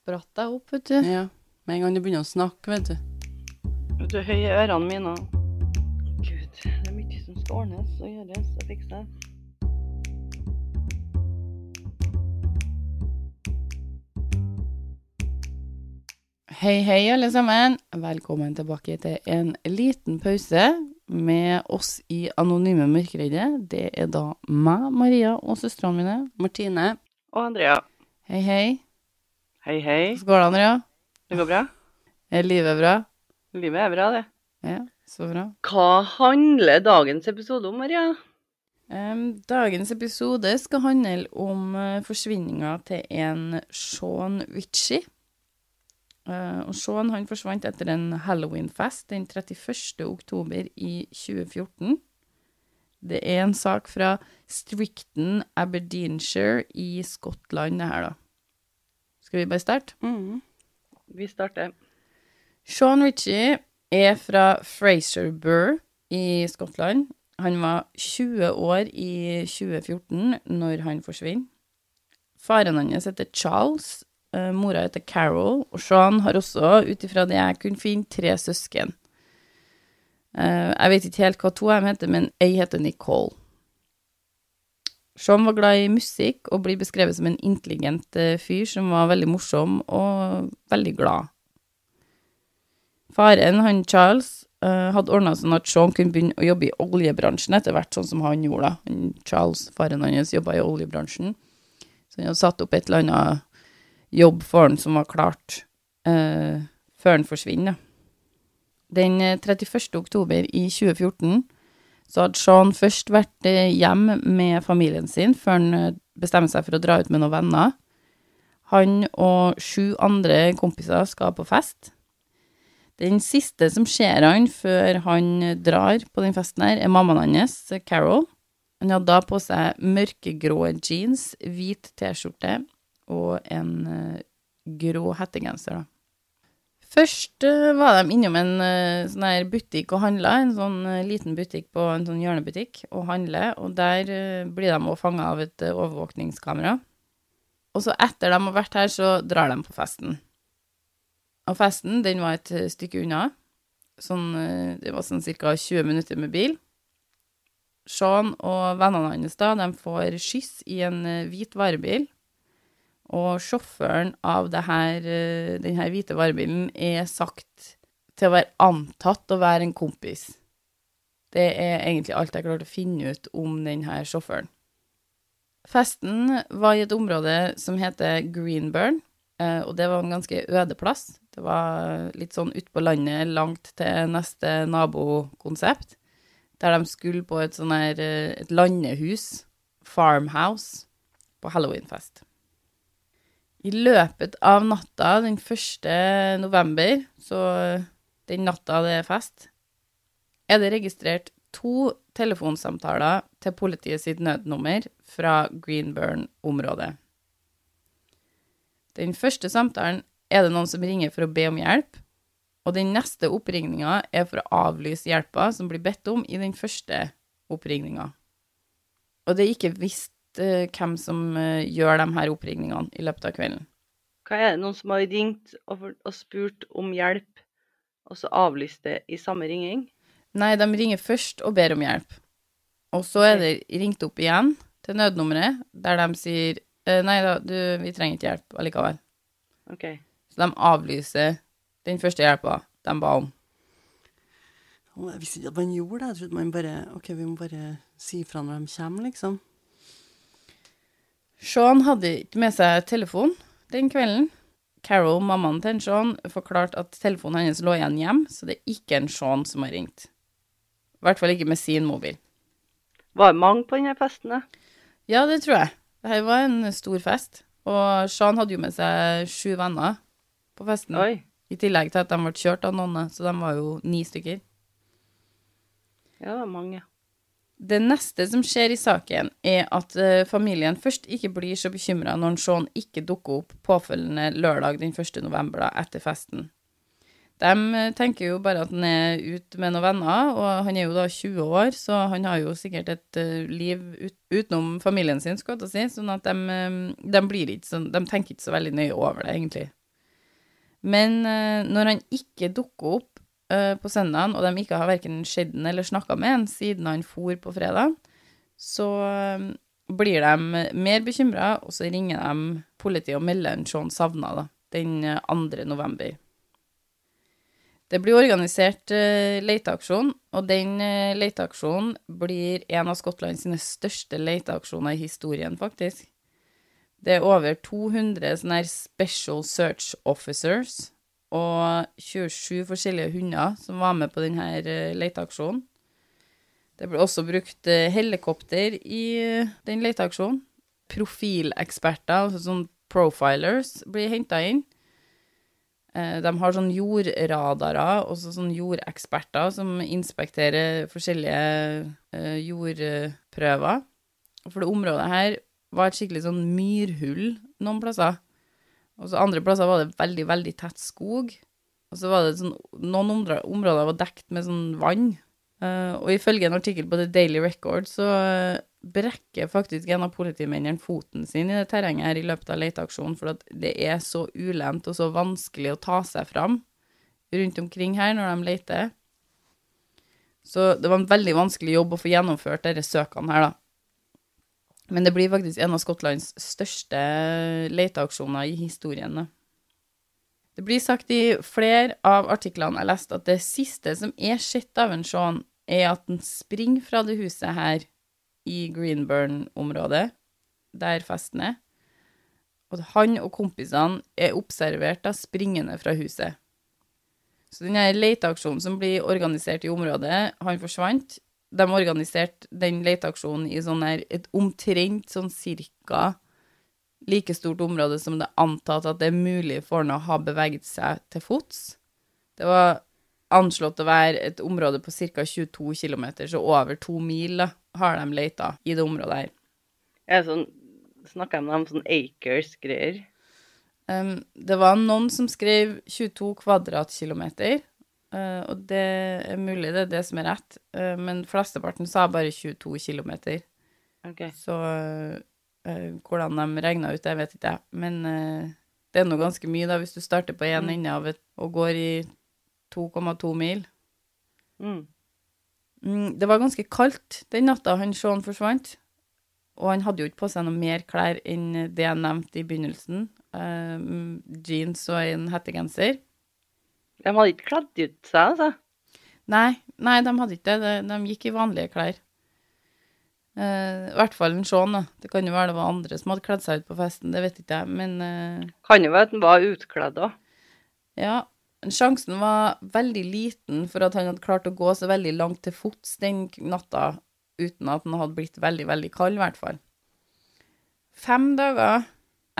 spratt deg opp, vet du. Ja. Med en gang du begynner å snakke, vet du. Vet du, høye ørene mine. Gud, det er mye som skal ordnes og gjøres og fikses. Hei, hei, alle sammen. Velkommen tilbake til en liten pause med oss i Anonyme mørkeredde. Det er da meg, Maria, og søstrene mine. Martine. Og Andrea. Hei, hei. Hei, hei. Hvordan går det, Andrea? Det går bra? Er livet bra? Livet er bra, det. Ja, så bra. Hva handler dagens episode om, Maria? Um, dagens episode skal handle om uh, forsvinninga til en Sean Witchie. Uh, og Sean han forsvant etter en halloweenfest den 31. oktober i 2014. Det er en sak fra Stricton, Aberdeenshire i Skottland, det her, da. Skal vi bare starte? Mm. Vi starter. Sean Ritchie er fra Fraserburgh i Skottland. Han var 20 år i 2014 når han forsvinner. Faren hans heter Charles, eh, mora heter Carol, og Sean har også, ut ifra det jeg kunne finne, tre søsken. Eh, jeg vet ikke helt hva to av dem heter, men ei heter Nicole. Sean var glad i musikk og blir beskrevet som en intelligent eh, fyr som var veldig morsom og veldig glad. Faren, han Charles, eh, hadde ordna sånn at Sean kunne begynne å jobbe i oljebransjen etter hvert, sånn som han gjorde. Han, Charles, faren hans, jobba i oljebransjen. Så han hadde satt opp et eller annet jobb for han som var klart eh, før han forsvinner. Den eh, 31. oktober i 2014 så hadde Sean først vært hjemme med familien sin før han eh, bestemte seg for å dra ut med noen venner. Han og sju andre kompiser skal på fest. Den siste som ser han før han drar på den festen her, er mammaen hans, Carol. Han hadde da på seg mørkegrå jeans, hvit T-skjorte og en eh, grå hettegenser, da. Først eh, var de innom en eh, sånn her butikk og handla, en sånn eh, liten butikk på en sånn hjørnebutikk, og handler, og der blir de òg fanga av et overvåkningskamera. Og så etter de har vært her, så drar de på festen. Og festen, den var et stykke unna. Sånn, det var sånn ca. 20 minutter med bil. Sean og vennene hans da, de får skyss i en hvit varebil. Og sjåføren av denne eh, hvite varebilen er sagt til å være antatt å være en kompis. Det er egentlig alt jeg klarte å finne ut om denne sjåføren. Festen var i et område som heter Greenburn, eh, og det var en ganske øde plass. Det var litt sånn ut på landet, langt til neste nabokonsept, der de skulle på et sånn her, eh, et landehus, farmhouse, på halloweenfest. I løpet av natta den 1. november, så den natta det er fest, er det registrert to telefonsamtaler til politiet sitt nødnummer fra Greenburn-området. Den første samtalen er det noen som ringer for å be om hjelp, og den neste oppringninga er for å avlyse hjelpa som blir bedt om i den første oppringninga. Og det er ikke visst hvem som eh, gjør de her oppringningene i løpet av kvelden. Hva er det noen som har ringt og, og spurt om hjelp, og så avlyst det i samme ringing? Nei, de ringer først og ber om hjelp. Og så er det ringt opp igjen til nødnummeret, der de sier eh, Nei da, du, vi trenger ikke hjelp allikevel. OK. Så de avlyser den første hjelpa de ba om. Jeg visste ikke at man gjorde det. Jeg trodde man bare OK, vi må bare si fra når de kommer, liksom. Sean hadde ikke med seg telefon den kvelden. Carol, mammaen til Sean, forklarte at telefonen hennes lå igjen hjem, så det er ikke en Sean som har ringt. I hvert fall ikke med sin mobil. Var det mange på denne festen? da? Ja, det tror jeg. Dette var en stor fest. Og Sean hadde jo med seg sju venner på festen. Oi. I tillegg til at de ble kjørt av noen, så de var jo ni stykker. Ja, det var mange. Det neste som skjer i saken, er at uh, familien først ikke blir så bekymra når Sean ikke dukker opp påfølgende lørdag den 1. november da, etter festen. De eh, tenker jo bare at han er ute med noen venner, og han er jo da 20 år, så han har jo sikkert et uh, liv ut, utenom familien sin, skal jeg si, sånn at de, de, ikke så, de tenker ikke så veldig nøye over det, egentlig. Men når han ikke dukker opp eh, på søndagen, og de ikke har verken sett ham eller snakka med ham siden han for på fredag, så eh, blir de mer bekymra, og så ringer de politiet og melder en Sean savna da, den eh, 2. november. Det blir organisert uh, leteaksjon, og den uh, leteaksjonen blir en av Skottland sine største leteaksjoner i historien, faktisk. Det er over 200 sånne her special search officers og 27 forskjellige hunder som var med på denne uh, leteaksjonen. Det ble også brukt uh, helikopter i uh, den leteaksjonen. Profileksperter, altså sånn profilers, blir henta inn. Eh, De har sånn jordradarer, også sånn jordeksperter, som inspekterer forskjellige eh, jordprøver. For det området her var et skikkelig sånn myrhull noen plasser. Og så andre plasser var det veldig, veldig tett skog. Og så var det sånn, noen områder, var dekt med sånn vann. Uh, og ifølge en artikkel på The Daily Record så uh, brekker faktisk en av politimennene foten sin i det terrenget her i løpet av leteaksjonen, for at det er så ulendt og så vanskelig å ta seg fram rundt omkring her når de leter. Så det var en veldig vanskelig jobb å få gjennomført disse søkene her, da. Men det blir faktisk en av Skottlands største leteaksjoner i historien. Det blir sagt i flere av artiklene jeg leste, at det siste som er sett av en Shaun, er at den springer fra det huset her i Greenburn-området, der festen er. Og at han og kompisene er observert da springende fra huset. Så denne leteaksjonen som blir organisert i området, han forsvant. De organiserte den leteaksjonen i sånn her, et omtrent sånn cirka like stort område som det er antatt at det er mulig for han å ha beveget seg til fots. Det var anslått å være et område på ca. 22 km, så over to mil har de leita i det området her. Ja, sånn, Snakker de om sånn acres-greier? Um, det var noen som skrev 22 kvadratkilometer, eh, og det er mulig det er det som er rett, uh, men flesteparten sa bare 22 kilometer. Okay. Så uh, hvordan de regna ut det, vet ikke jeg. Men det er nå ganske mye, da, hvis du starter på én Mm. ende av et og går i 2,2 mil. Mm. Mm, det var ganske kaldt den natta han Sean forsvant. Og han hadde jo ikke på seg noe mer klær enn det jeg nevnte i begynnelsen. Mm, jeans og en hettegenser. De hadde ikke kledd ut seg, altså? Nei, nei, de hadde ikke det. De, de gikk i vanlige klær. Uh, I hvert fall en Sean, da. Det kan jo være det var andre som hadde kledd seg ut på festen, det vet ikke jeg, men uh, Kan jo være at han var utkledd òg. ja. Sjansen var veldig liten for at han hadde klart å gå så veldig langt til fots den natta uten at han hadde blitt veldig, veldig kald, i hvert fall. Fem dager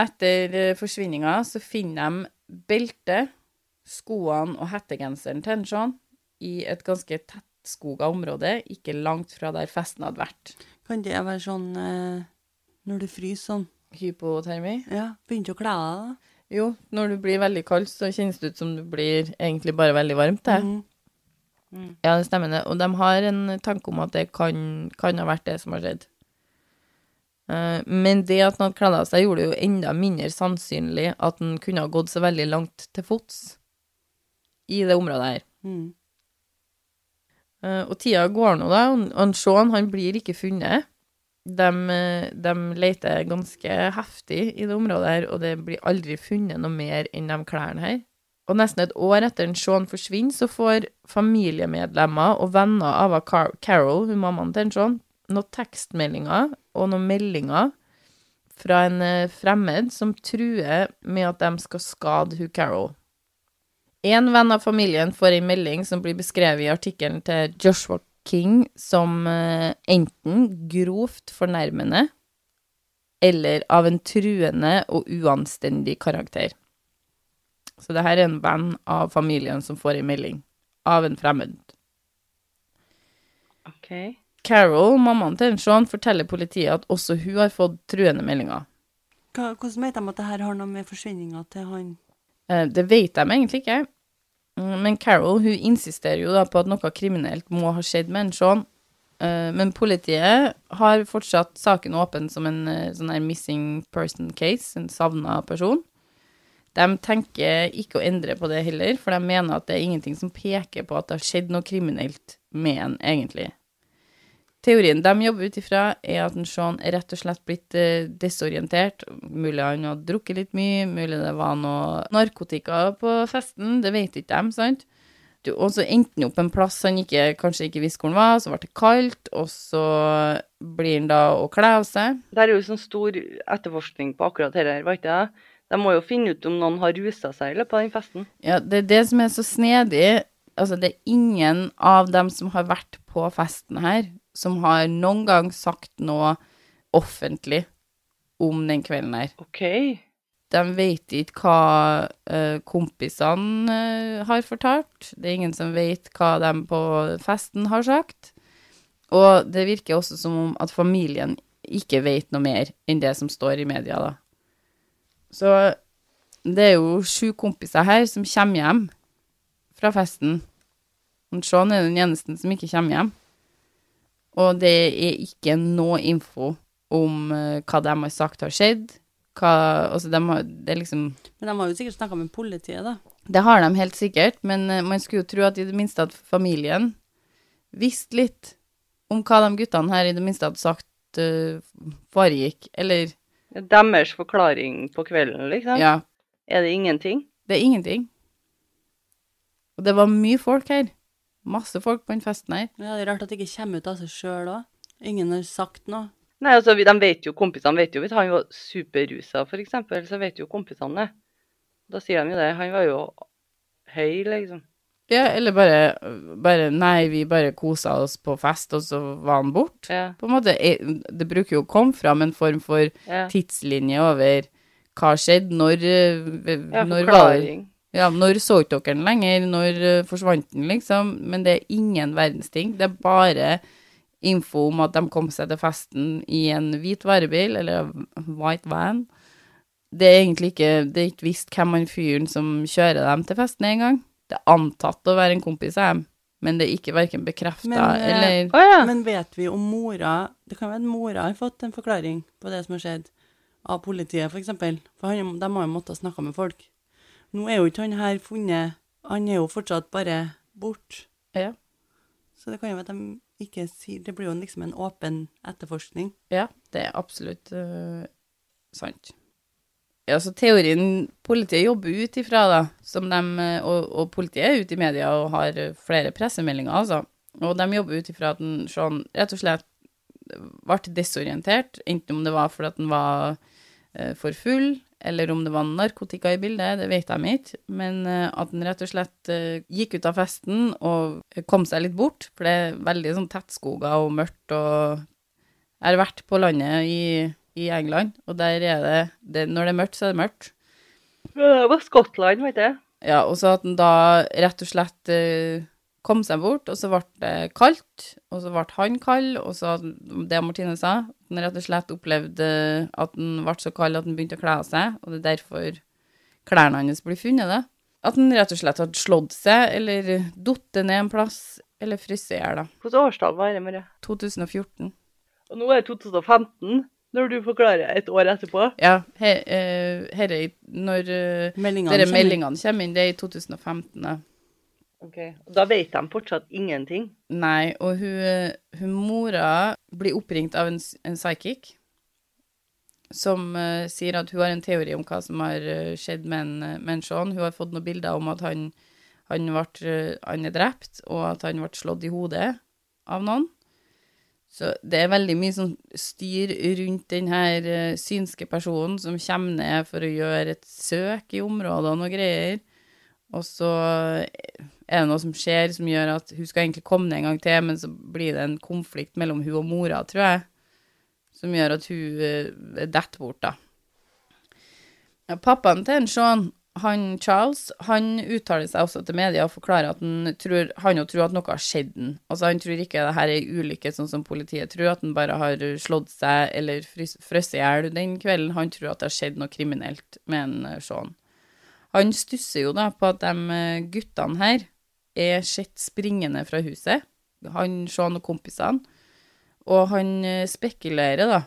etter eh, forsvinninga så finner de beltet, skoene og hettegenseren til Sean i et ganske tettskoga område, ikke langt fra der festen hadde vært. Kan det være sånn eh, når du fryser sånn? Hypotermi? Ja, begynte å kle deg da? Jo, når du blir veldig kald, så kjennes det ut som du blir egentlig bare veldig varmt. Det. Mhm. Ja, det stemmer det. Og de har en tanke om at det kan, kan ha vært det som har skjedd. Eh, men det at han hadde kledd av seg, gjorde det jo enda mindre sannsynlig at han kunne ha gått så veldig langt til fots i det området her. Mhm. Eh, og tida går nå, da. og Sean han blir ikke funnet. De, eh, de leter ganske heftig i det området her, og det blir aldri funnet noe mer enn de klærne her. Og nesten et år etter en Sean forsvinner, så får familiemedlemmer og venner av Car Carol, hun mammaen til Sean, noen tekstmeldinger og noen meldinger fra en eh, fremmed som truer med at de skal skade hun Carol. En venn av familien får en melding som blir beskrevet i artikkelen til Joshua King som eh, enten grovt fornærmende eller av en truende og uanstendig karakter. Så det her er en venn av familien som får en melding av en fremmed. OK. Carol, mammaen til Sean, forteller politiet at også hun har fått truende meldinger. Hva, hvordan vet de at det her har noe med forsvinninga til han Det vet de egentlig ikke. Mm, Men Carol hun insisterer jo da på at noe kriminelt må ha skjedd med en Sean. Eh, Men politiet har fortsatt saken åpen som en eh, sånn her missing person case, en savna person. De tenker ikke å endre på det heller, for de mener at det er ingenting som peker på at det har skjedd noe kriminelt med en, egentlig. Teorien de jobber ut ifra, er at en Sean er rett og slett blitt eh, desorientert. Mulig han har drukket litt mye, mulig det var noe narkotika på festen, det vet ikke de, sant? Og så endte han opp en plass han ikke, kanskje ikke visste hvor han var, så ble det kaldt, og så blir han da å kle av seg. Det er jo sånn stor etterforskning på akkurat dette her, var ikke det? De må jo finne ut om noen har rusa seg løpet av den festen. Ja, det er det som er så snedig. Altså, det er ingen av dem som har vært på festen her, som har noen gang sagt noe offentlig om den kvelden her. OK. De vet ikke hva uh, kompisene uh, har fortalt. Det er ingen som vet hva de på festen har sagt. Og det virker også som om at familien ikke vet noe mer enn det som står i media, da. Så det er jo sju kompiser her som kommer hjem fra festen. Og Sean er den eneste som ikke kommer hjem. Og det er ikke noe info om eh, hva de har sagt har skjedd. Hva, altså de har, det er liksom Men de har jo sikkert snakka med politiet, da. Det har de helt sikkert, men eh, man skulle jo tro at i det minste at familien visste litt om hva de guttene her i det minste hadde sagt uh, foregikk. Eller Deres forklaring på kvelden, liksom. ja, Er det ingenting? det er ingenting. Og det var mye folk her. Masse folk på den festen her. Ja, det er rart at det ikke kommer ut av seg sjøl òg. Ingen har sagt noe. Nei, altså, de vet jo, kompisene vet jo, hvis han var superrusa, eksempel, så vet jo kompisene det. Da sier de jo det. Han var jo høy, liksom. Ja, eller bare, bare Nei, vi bare kosa oss på fest, og så var han borte. Ja, På en måte, eh, Det bruker jo å komme fram en form for ja. tidslinje over hva skjedde, når, eh, ja når var det. Ja, når så ikke dere den lenger? Når eh, forsvant den, liksom? Men det er ingen verdens ting. Det er bare info om at de kom seg til festen i en hvit varebil, eller white van. Det er egentlig ikke Det er ikke visst hvem han fyren som kjører dem til festen engang. Det er antatt å være en kompis av dem, men det er ikke verken bekrefta eh, eller Å ja. Men vet vi om mora Det kan være at mora har fått en forklaring på det som har skjedd, av politiet, for eksempel. For han, de har jo måttet snakke med folk. Nå er jo ikke han her funnet Han er jo fortsatt bare borte. Ja. Så det kan jo være at de ikke sier Det blir jo liksom en åpen etterforskning. Ja, det er absolutt uh, sant. Ja, så teorien politiet jobber ut ifra, da, som de, øh, og, og politiet er ute i media og har øh, flere pressemeldinger, altså. Og de jobber ut ifra at den sånn rett og slett ble desorientert, enten om det var fordi at den var for full, eller om det var narkotika i bildet, det vet de ikke, men øh, at den rett og slett øh, gikk ut av festen og kom seg litt bort, for det er veldig sånn tettskoger og mørkt og jeg har vært på landet i, i England, og der er det, det Når det er mørkt, så er det mørkt. Det var Skottland, vet jeg. Ja, og så at den da rett og slett eh, kom seg bort, og så ble det kaldt, og så ble han kald, og så det Martine sa, at han rett og slett opplevde at han ble så kald at han begynte å kle av seg, og det er derfor klærne hans blir funnet, da. At han rett og slett hadde slått seg, eller datt ned en plass, eller fryst i hjel, da. Hvilket årstall var det, Marie? 2014. Og nå er det 2015, når du forklarer et år etterpå. Ja, her, eh, her er når eh, Meldingene dere kommer. meldingene kommer inn, det er i 2015, da. Ok, og Da vet de fortsatt ingenting. Nei, og hun, hun mora blir oppringt av en, en psychic som uh, sier at hun har en teori om hva som har uh, skjedd med en, eh, med. Hun har fått noen bilder om at han, han, ble, uh, han er drept, og at han ble slått i hodet av noen. Så det er veldig mye sånn styr rundt den her synske personen som kommer ned for å gjøre et søk i områdene og greier. Og så er det noe som skjer som gjør at hun skal egentlig komme ned en gang til, men så blir det en konflikt mellom hun og mora, tror jeg, som gjør at hun eh, detter bort, da. Ja, pappaen til en Sean, han Charles, han uttaler seg også til media og forklarer at han tror, han tror at noe har skjedd den. Altså, han tror ikke det her er ei ulykke, sånn som politiet tror, at han bare har slått seg eller frosset i hjel den kvelden. Han tror at det har skjedd noe kriminelt med en eh, Sean. Han stusser jo da på at de eh, guttene her er sett springende fra huset, han, Sean og kompisene, og han eh, spekulerer da,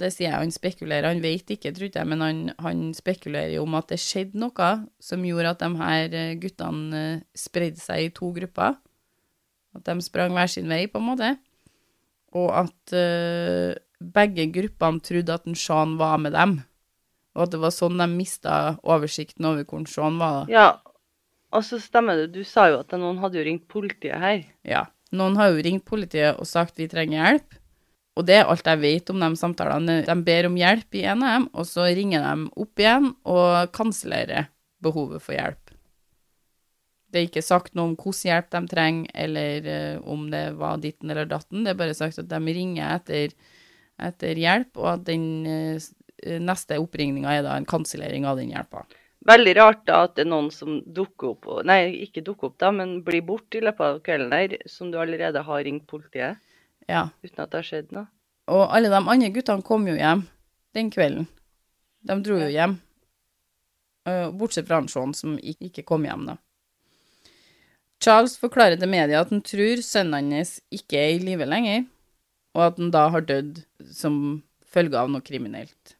det sier jeg, han spekulerer, han vet ikke, trodde jeg, men han, han spekulerer jo om at det skjedde noe som gjorde at de her eh, guttene spredde seg i to grupper. At de sprang hver sin vei, på en måte. Og at uh, begge gruppene trodde at en Sean var med dem. Og at det var sånn de mista oversikten over hvor Sean var. da. Ja, og så stemmer det. Du sa jo at noen hadde jo ringt politiet her. Ja. Noen har jo ringt politiet og sagt vi trenger hjelp. Og det er alt jeg vet om de samtalene. De ber om hjelp i NM, og så ringer de opp igjen og kansellerer behovet for hjelp. Det er ikke sagt noe om hvordan hjelp de trenger, eller eh, om det var ditten eller datten. Det er bare sagt at de ringer etter, etter hjelp, og at den eh, neste oppringninga er da en kansellering av den hjelpa. Veldig rart da at det er noen som dukker opp, nei, ikke dukker opp da, men blir borte i løpet av kvelden der, som du allerede har ringt politiet, Ja. uten at det har skjedd noe. Og alle de andre guttene kom jo hjem den kvelden. De dro jo hjem. Eh, Bortsett fra Sean, som ikke kom hjem, da. Charles forklarer til media at han tror sønnen hans ikke er i live lenger, og at han da har dødd som følge av noe kriminelt.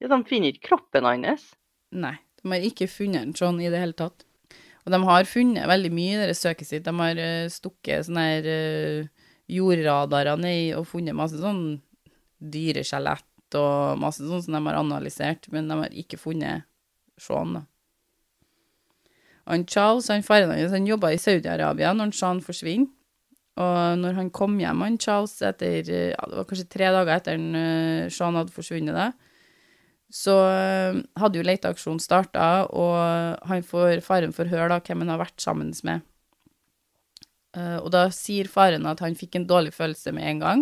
Ja, de finner ikke kroppen hans. Nei, de har ikke funnet en sånn i det hele tatt. Og de har funnet veldig mye i det søket sitt. De har eh, stukket sånne her uh, jordradarer ned og funnet masse sånn dyreskjelett og masse sånn som de har analysert, men de har ikke funnet Sean, da. Han Charles, han faren hans, han jobba i Saudi-Arabia når Sean forsvinner. Og når han kom hjem, han Charles, etter eh, ja, det var kanskje tre dager etter han, eh, Sean hadde forsvunnet, da, så eh, hadde jo leteaksjonen starta, og han får, faren får høre da hvem han har vært sammen med. Uh, og da sier faren at han fikk en dårlig følelse med en gang.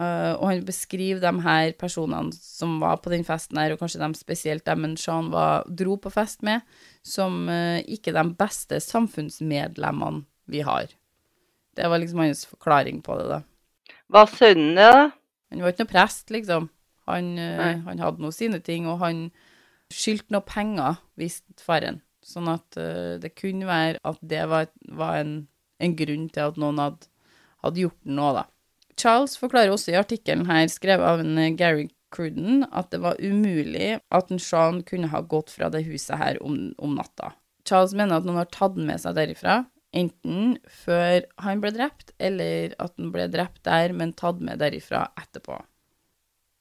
Uh, og han beskriver de her personene som var på den festen her, og kanskje de spesielt dem han Sean var, dro på fest med, som uh, ikke de beste samfunnsmedlemmene vi har. Det var liksom hans forklaring på det, da. Var sønnen det da? Han var ikke noe prest, liksom. Han, eh, han hadde nå sine ting, og han skyldte noe penger, visste faren. Sånn at uh, det kunne være at det var, var en, en grunn til at noen hadde, hadde gjort noe, da. Charles forklarer også i artikkelen her, skrevet av en eh, Gary Cruden, at det var umulig at en Sean kunne ha gått fra det huset her om, om natta. Charles mener at noen har tatt den med seg derifra, enten før han ble drept, eller at han ble drept der, men tatt med derifra etterpå.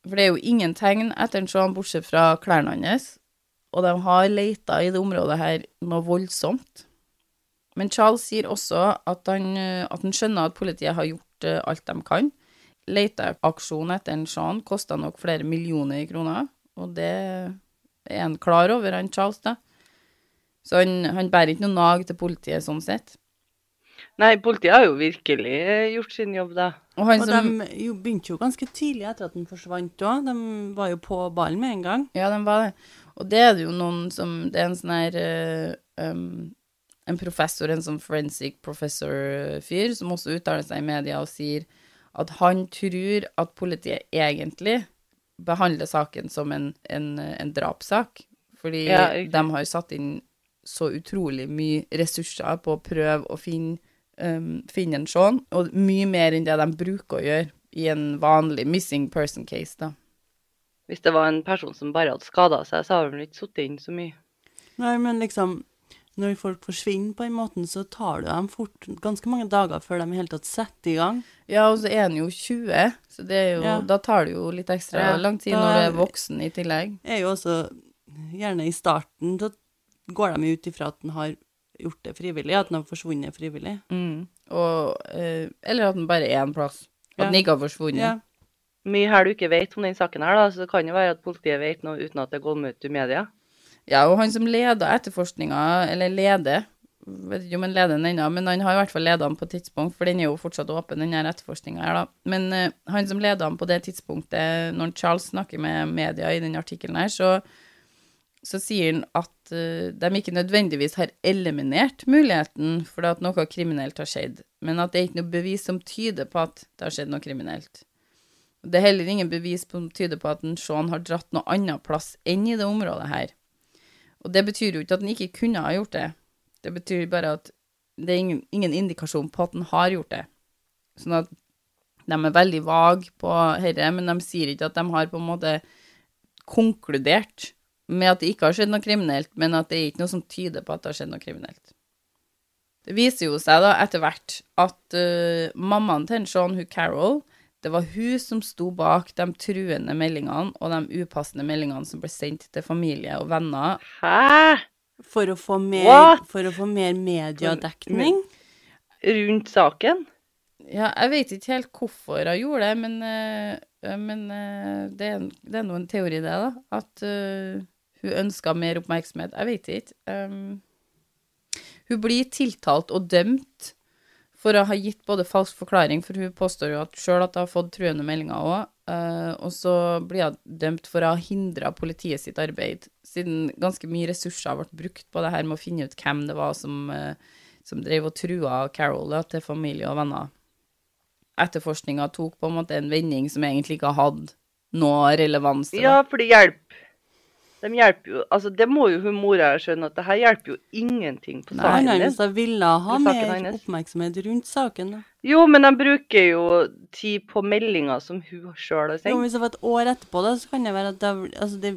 For det er jo ingen tegn etter en Sean, bortsett fra klærne hans, og de har leita i det området her noe voldsomt. Men Charles sier også at han, eh, at han skjønner at politiet har gjort eh, alt de kan. Leteaksjonen etter en Sean kosta nok flere millioner i kroner, og det er han klar over, han Charles, da. Så han, han bærer ikke noe nag til politiet sånn sett. Nei, politiet har jo virkelig eh, gjort sin jobb da. Og han Og som de jo begynte jo ganske tidlig etter at den forsvant òg. De var jo på ballen med en gang. Ja, de var det. Og det er det jo noen som Det er en sånn her uh, um, En professor, en sånn forensic professor-fyr, som også uttaler seg i media og sier at han tror at politiet egentlig behandler saken som en, en, en drapssak. Fordi Ja, de har satt inn så utrolig mye ressurser på å prøve å finne, um, finne en Sean, og mye mer enn det de bruker å gjøre i en vanlig missing person case, da. Hvis det var en person som bare hadde skada seg, så har de ikke sittet inn så mye. Nei, men liksom Når folk forsvinner på den måten, så tar det dem fort ganske mange dager før de i hele tatt setter i gang. Ja, og så er han jo 20, så det er jo, Ja. da tar det jo litt ekstra Ja, lang tid når du er voksen i tillegg. Er jo også gjerne i starten så går de ut ifra at den har gjort det frivillig, at den har forsvunnet frivillig. Mm. Og, eh, eller at den bare er en plass. At Ja. den ikke har forsvunnet. Ja. Mye her du ikke vet om den saken her, da, så det kan jo være at politiet vet noe uten at det går med ut i media. Ja, og han som leder etterforskninga, eller leder, vet ikke om han leder den ennå, men han har i hvert fall ledet den på et tidspunkt, for den er jo fortsatt åpen, den her etterforskninga her, da. Men eh, han som leder den på det tidspunktet, når Charles snakker med media i den artikkelen her, så, så sier han at uh, de ikke nødvendigvis har eliminert muligheten for at noe kriminelt har skjedd, men at det er ikke noe bevis som tyder på at det har skjedd noe kriminelt. Det er heller ingen bevis som tyder på at en Sean har dratt noe annet plass enn i det området her. Og det betyr jo ikke at han ikke kunne ha gjort det. Det betyr bare at det er ingen, ingen indikasjon på at han har gjort det. Sånn at De er veldig vage på dette, men de sier ikke at de har på en måte konkludert med at det ikke har skjedd noe kriminelt, men at det er ikke noe som tyder på at det har skjedd noe kriminelt. Det viser jo seg da etter hvert at uh, mammaen til Sean, hun Carol, det var hun som sto bak de truende meldingene og de upassende meldingene som ble sendt til familie og venner. Hæ? For å få mer, for å få mer mediedekning? Rundt saken? Ja, jeg vet ikke helt hvorfor hun gjorde det, men, uh, men uh, det, er, det er nå en teori, det, da. At uh, hun ønska mer oppmerksomhet. Jeg vet ikke. Um, hun blir tiltalt og dømt for å ha gitt både falsk forklaring, for hun påstår jo at sjøl at hun har fått truende meldinger òg, og så blir hun dømt for å ha hindra politiet sitt arbeid, siden ganske mye ressurser ble brukt på det her med å finne ut hvem det var som, uh, som drev og trua Carol da, til familie og venner. Etterforskninga tok på en måte en vending som egentlig ikke hadde noe relevans. Ja, for det hjelper. De hjelper jo Altså, det må jo hun mora skjønne, at det her hjelper jo ingenting på saken Nei, hvis jeg ville ha mer hennes. oppmerksomhet rundt saken. da. Jo, men de bruker jo tid på meldinger som hun sjøl har Jo, men hvis det var et år etterpå, da, så kan det være at det, altså det,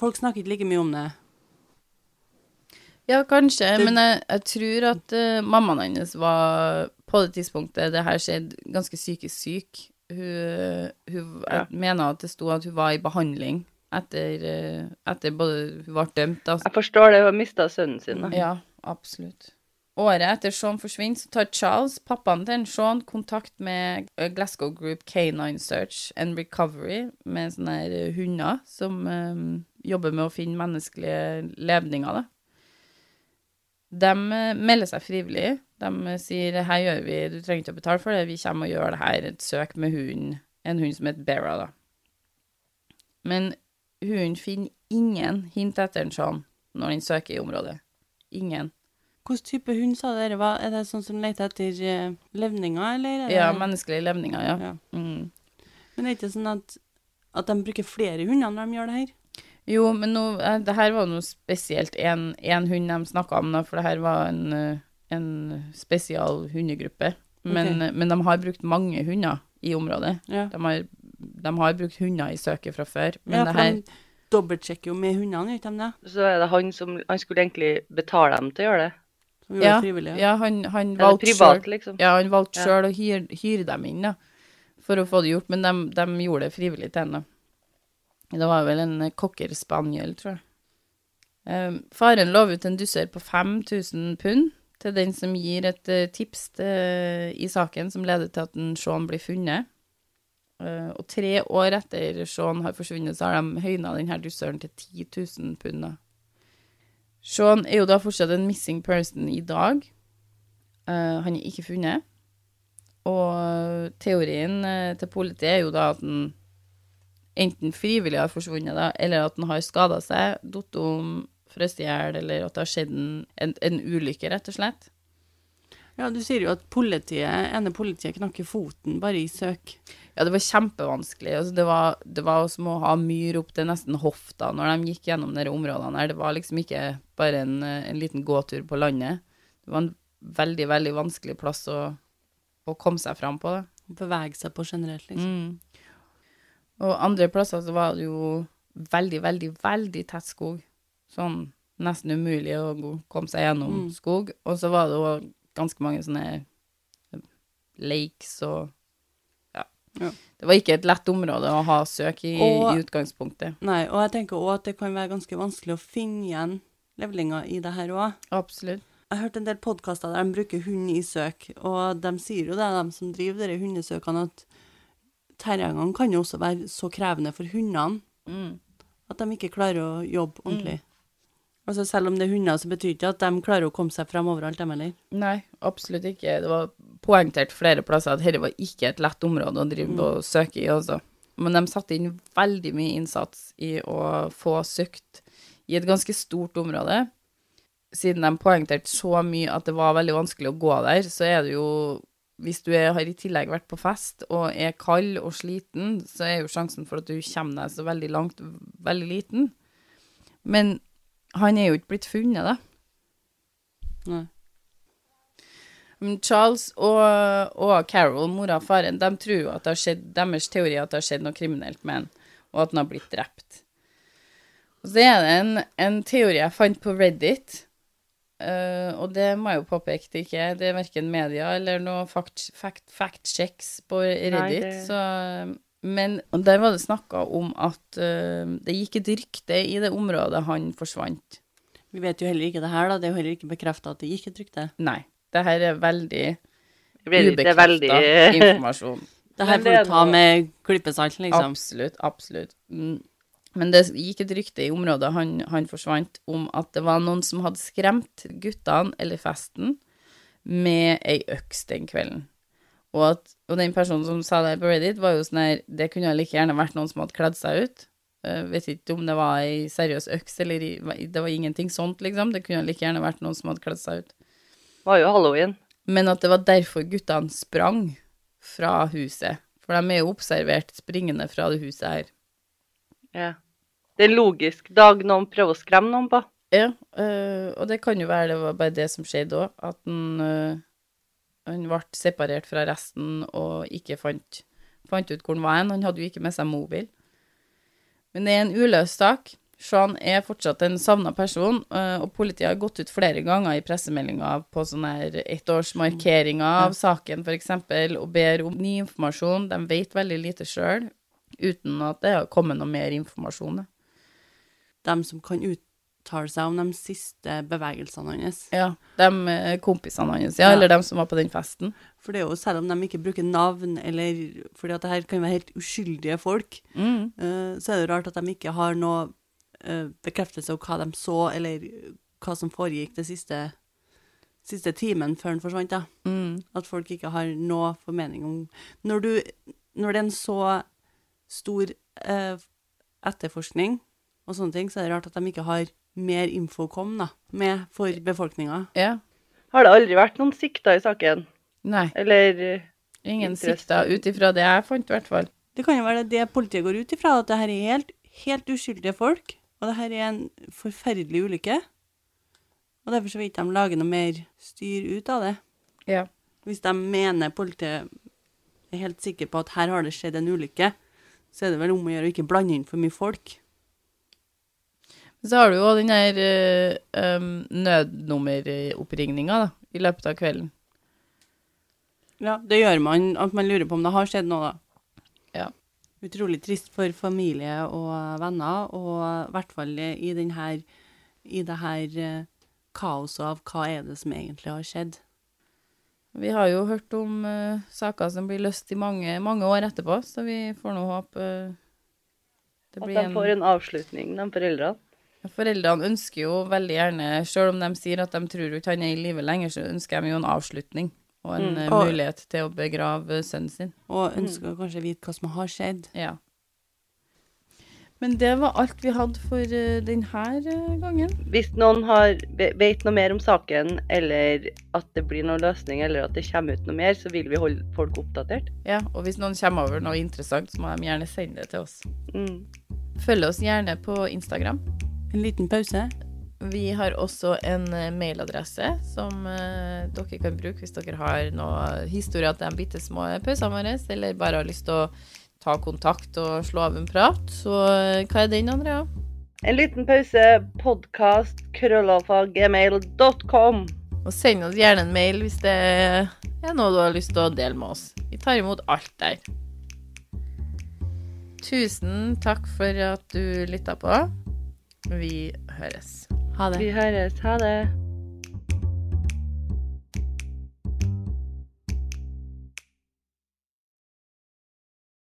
Folk snakker ikke like mye om det. Ja, kanskje, Det- men jeg, jeg tror at uh, mammaen hennes var på det tidspunktet det her skjedde, ganske psykisk syk. Hun, hun Ja. Jeg mener at det sto at hun var i behandling etter, eh, etter både ble dømt, da. Jeg forstår det, hun har mista sønnen sin. da. Ja, absolutt. Året etter Sean forsvinner, så tar Charles, pappaen til Sean, kontakt med eh, Glasgow Group Canine Search and Recovery, med sånne her eh, hunder som um, jobber med å finne menneskelige levninger, da. De melder seg frivillig. De sier her gjør vi, du trenger ikke å betale for det, vi kommer og gjør det her, et søk med hunden, en hund som heter Bera, da. Men hunden finner ingen hint etter en sånn når den søker i området. Ingen. Hvilken type hund sa dere Hva, Er det sånn som leter etter eh, levninger, eller? Er det, Ja, menneskelige levninger, ja. Ja. Mm. Men det er ikke sånn at, at de bruker flere hunder når de gjør det her? Jo, men nå, eh, det her var noe spesielt en, en hund de snakka om, da, for det her var en, eh, en spesial hundegruppe. Men, Ok. eh, men de har brukt mange hunder i området. Ja. De har, de har brukt hunder i søket fra før, men ja, det her de dobbeltsjekker jo med hundene, gjør de det? Så er det han som Han skulle egentlig betale dem til å gjøre det. Ja, det. Ja, han, han valgte privat, selv, liksom. ja, han valgte Ja. selv å hyre, hyre dem inn, da, for å få det gjort, men de, de gjorde det frivillig til henne. Det var vel en eh, cocker spaniel, tror jeg. Um, faren lov ut en dusør på 5000 pund til den som gir et uh, tips til, i saken som leder til at en Sean blir funnet. Eh, og tre år etter Sean har forsvunnet, så har de høyna denne dusøren til 10 000 pund. Sean er jo da fortsatt en missing person i dag. Uh, han er ikke funnet. Og teorien eh, til politiet er jo da at han enten frivillig har forsvunnet, da, eller at han har skada seg, falt om, frøst i hjel, eller at det har skjedd en, en, en ulykke, rett og slett. Ja, du sier jo at politiet, ene politiet knakker foten bare i søk. Ja, det var kjempevanskelig. Altså, det, var, det var som å ha myr opp til nesten hofta når de gikk gjennom de områdene her. Det var liksom ikke bare en, eh, en liten gåtur på landet. Det var en veldig, veldig vanskelig plass å, å komme seg fram på. Da. Bevege seg på generelt, liksom. Mm. Og andre plasser så var det jo veldig, veldig, veldig tett skog. Sånn nesten umulig å komme seg gjennom Mm. skog. Og så var det jo ganske mange sånne eh, lakes og ja. Det var ikke et lett område å ha søk i, Og- i utgangspunktet. Nei, og jeg tenker òg at det kan være ganske vanskelig å finne igjen levlinger i det her òg. Absolutt. Jeg har hørt en del podkaster der de bruker hund i søk, og de sier jo det, de som driver de hundesøkene, at terrengene kan jo også være så krevende for hundene Mm. at de ikke klarer å jobbe ordentlig. Altså Selv om det er hunder, så betyr ikke at de klarer å komme seg fram overalt, dem heller. Nei, absolutt ikke. Det var poengtert flere plasser at dette var ikke et lett område å drive og søke i, altså. Men de satte inn veldig mye innsats i å få søkt i et ganske stort område. Siden de poengterte så mye at det var veldig vanskelig å gå der, så er det jo Hvis du er, har i tillegg vært på fest og er kald og sliten, så er jo sjansen for at du kommer deg så veldig langt, veldig liten. Men han er jo ikke blitt funnet, da. Nei. Charles og, og Carol, mora og faren, de tror jo at det har skjedd, deres teori er at det har skjedd noe kriminelt med han, og at han har blitt drept. Og så er det en, en teori jeg fant på Reddit, uh, og det må jeg jo påpeke, det ikke det er verken media eller noe fact, fact, fact checks på Reddit, det- så men der var det snakka om at uh, det gikk et rykte i det området han forsvant. Vi vet jo heller ikke det her, da. Det er jo heller ikke bekrefta at det gikk et rykte. Nei, det her er veldig ubekrefta veldig informasjon. Det her får du ta med klippesalt, liksom. Absolutt, absolutt. Mm. Men det gikk et rykte i området han, han forsvant, om at det var noen som hadde skremt guttene eller festen med ei øks den kvelden. Og, at, og den personen som sa det på Reddit, var jo sånn her Det kunne like gjerne vært noen som hadde kledd seg ut. Jeg vet ikke om det var ei seriøs øks eller i, Det var ingenting sånt, liksom. Det kunne like gjerne vært noen som hadde kledd seg ut. Det var jo halloween. Men at det var derfor guttene sprang fra huset. For de er jo observert springende fra det huset her. Ja. Det er logisk dag noen prøver å skremme noen på. Ja, øh, og det kan jo være det var bare det som skjedde òg, at han, øh, han ble separert fra resten og ikke fant, fant ut hvor han var hen. Han hadde jo ikke med seg mobil. Men det er en uløst sak. Sean er fortsatt en savna person, øh, og politiet har gått ut flere ganger i pressemeldinger på sånne her ettårsmarkeringer av saken, f.eks., og ber om ny informasjon. De vet veldig lite sjøl, uten at det har kommet noe mer informasjon. De som kan uttale seg om de siste bevegelsene hans. Ja, de eh, kompisene hans, ja, Ja. eller de som var på den festen. For det er jo selv om de ikke bruker navn, eller fordi at det her kan være helt uskyldige folk, Mm. uh, så er det rart at de ikke har noe uh, bekreftelse av hva de så, eller hva som foregikk det siste, siste timen før han forsvant. da. Mm. At folk ikke har noe formening om Når, du, når det er en så stor eh, etterforskning og sånne ting, så er det rart at de ikke har mer info kom da, med for befolkninga. Ja. Har det aldri vært noen sikta i saken? Nei, Eller eh, ingen sikta ut ifra det jeg fant, i hvert fall. Det kan jo være det, det politiet går ut ifra, at det her er helt, helt uskyldige folk, og det her er en forferdelig ulykke. Og derfor så vil ikke de lage noe mer styr ut av det. Ja. Hvis de mener politiet er helt sikker på at her har det skjedd en ulykke, så er det vel om å gjøre å ikke blande inn for mye folk. Så har du jo den der uh, um, nødnummeroppringninga i løpet av kvelden. Ja, det gjør man, at man lurer på om det har skjedd noe, da. Ja. Utrolig trist for familie og venner, og i hvert fall i den her, i det her uh, kaoset av hva er det som egentlig har skjedd. Vi har jo hørt om uh, saker som blir løst i mange, mange år etterpå, så vi får nå håpe uh, det at blir de får en avslutning, de foreldrene. Foreldrene ønsker jo veldig gjerne, selv om de sier at de tror ikke han er i live lenger, så ønsker de jo en avslutning og en Mm. eh, Og- mulighet til å begrave sønnen sin. Og ønsker kanskje å vite hva som har skjedd. Ja. Men det var alt vi hadde for uh, denne gangen. Hvis noen har, vet noe mer om saken, eller at det blir noen løsning, eller at det kommer ut noe mer, så vil vi holde folk oppdatert. Ja, og hvis noen kommer over noe interessant, så må de gjerne sende det til oss. Mm. Følg oss gjerne på Instagram. En liten pause. Vi har også en eh, mailadresse som eh, dere kan bruke hvis dere har noe historier til de bitte små pausene våre, eller bare har lyst til å ta kontakt og slå av en prat. Så eh, hva er den, Andrea? En liten pause. Podkast krøllalfa.gmail.com. Og send oss gjerne en mail hvis det er noe du har lyst til å dele med oss. Vi tar imot alt der. Tusen takk for at du lytta på. Vi høres. Ha det. Vi høres. Ha det.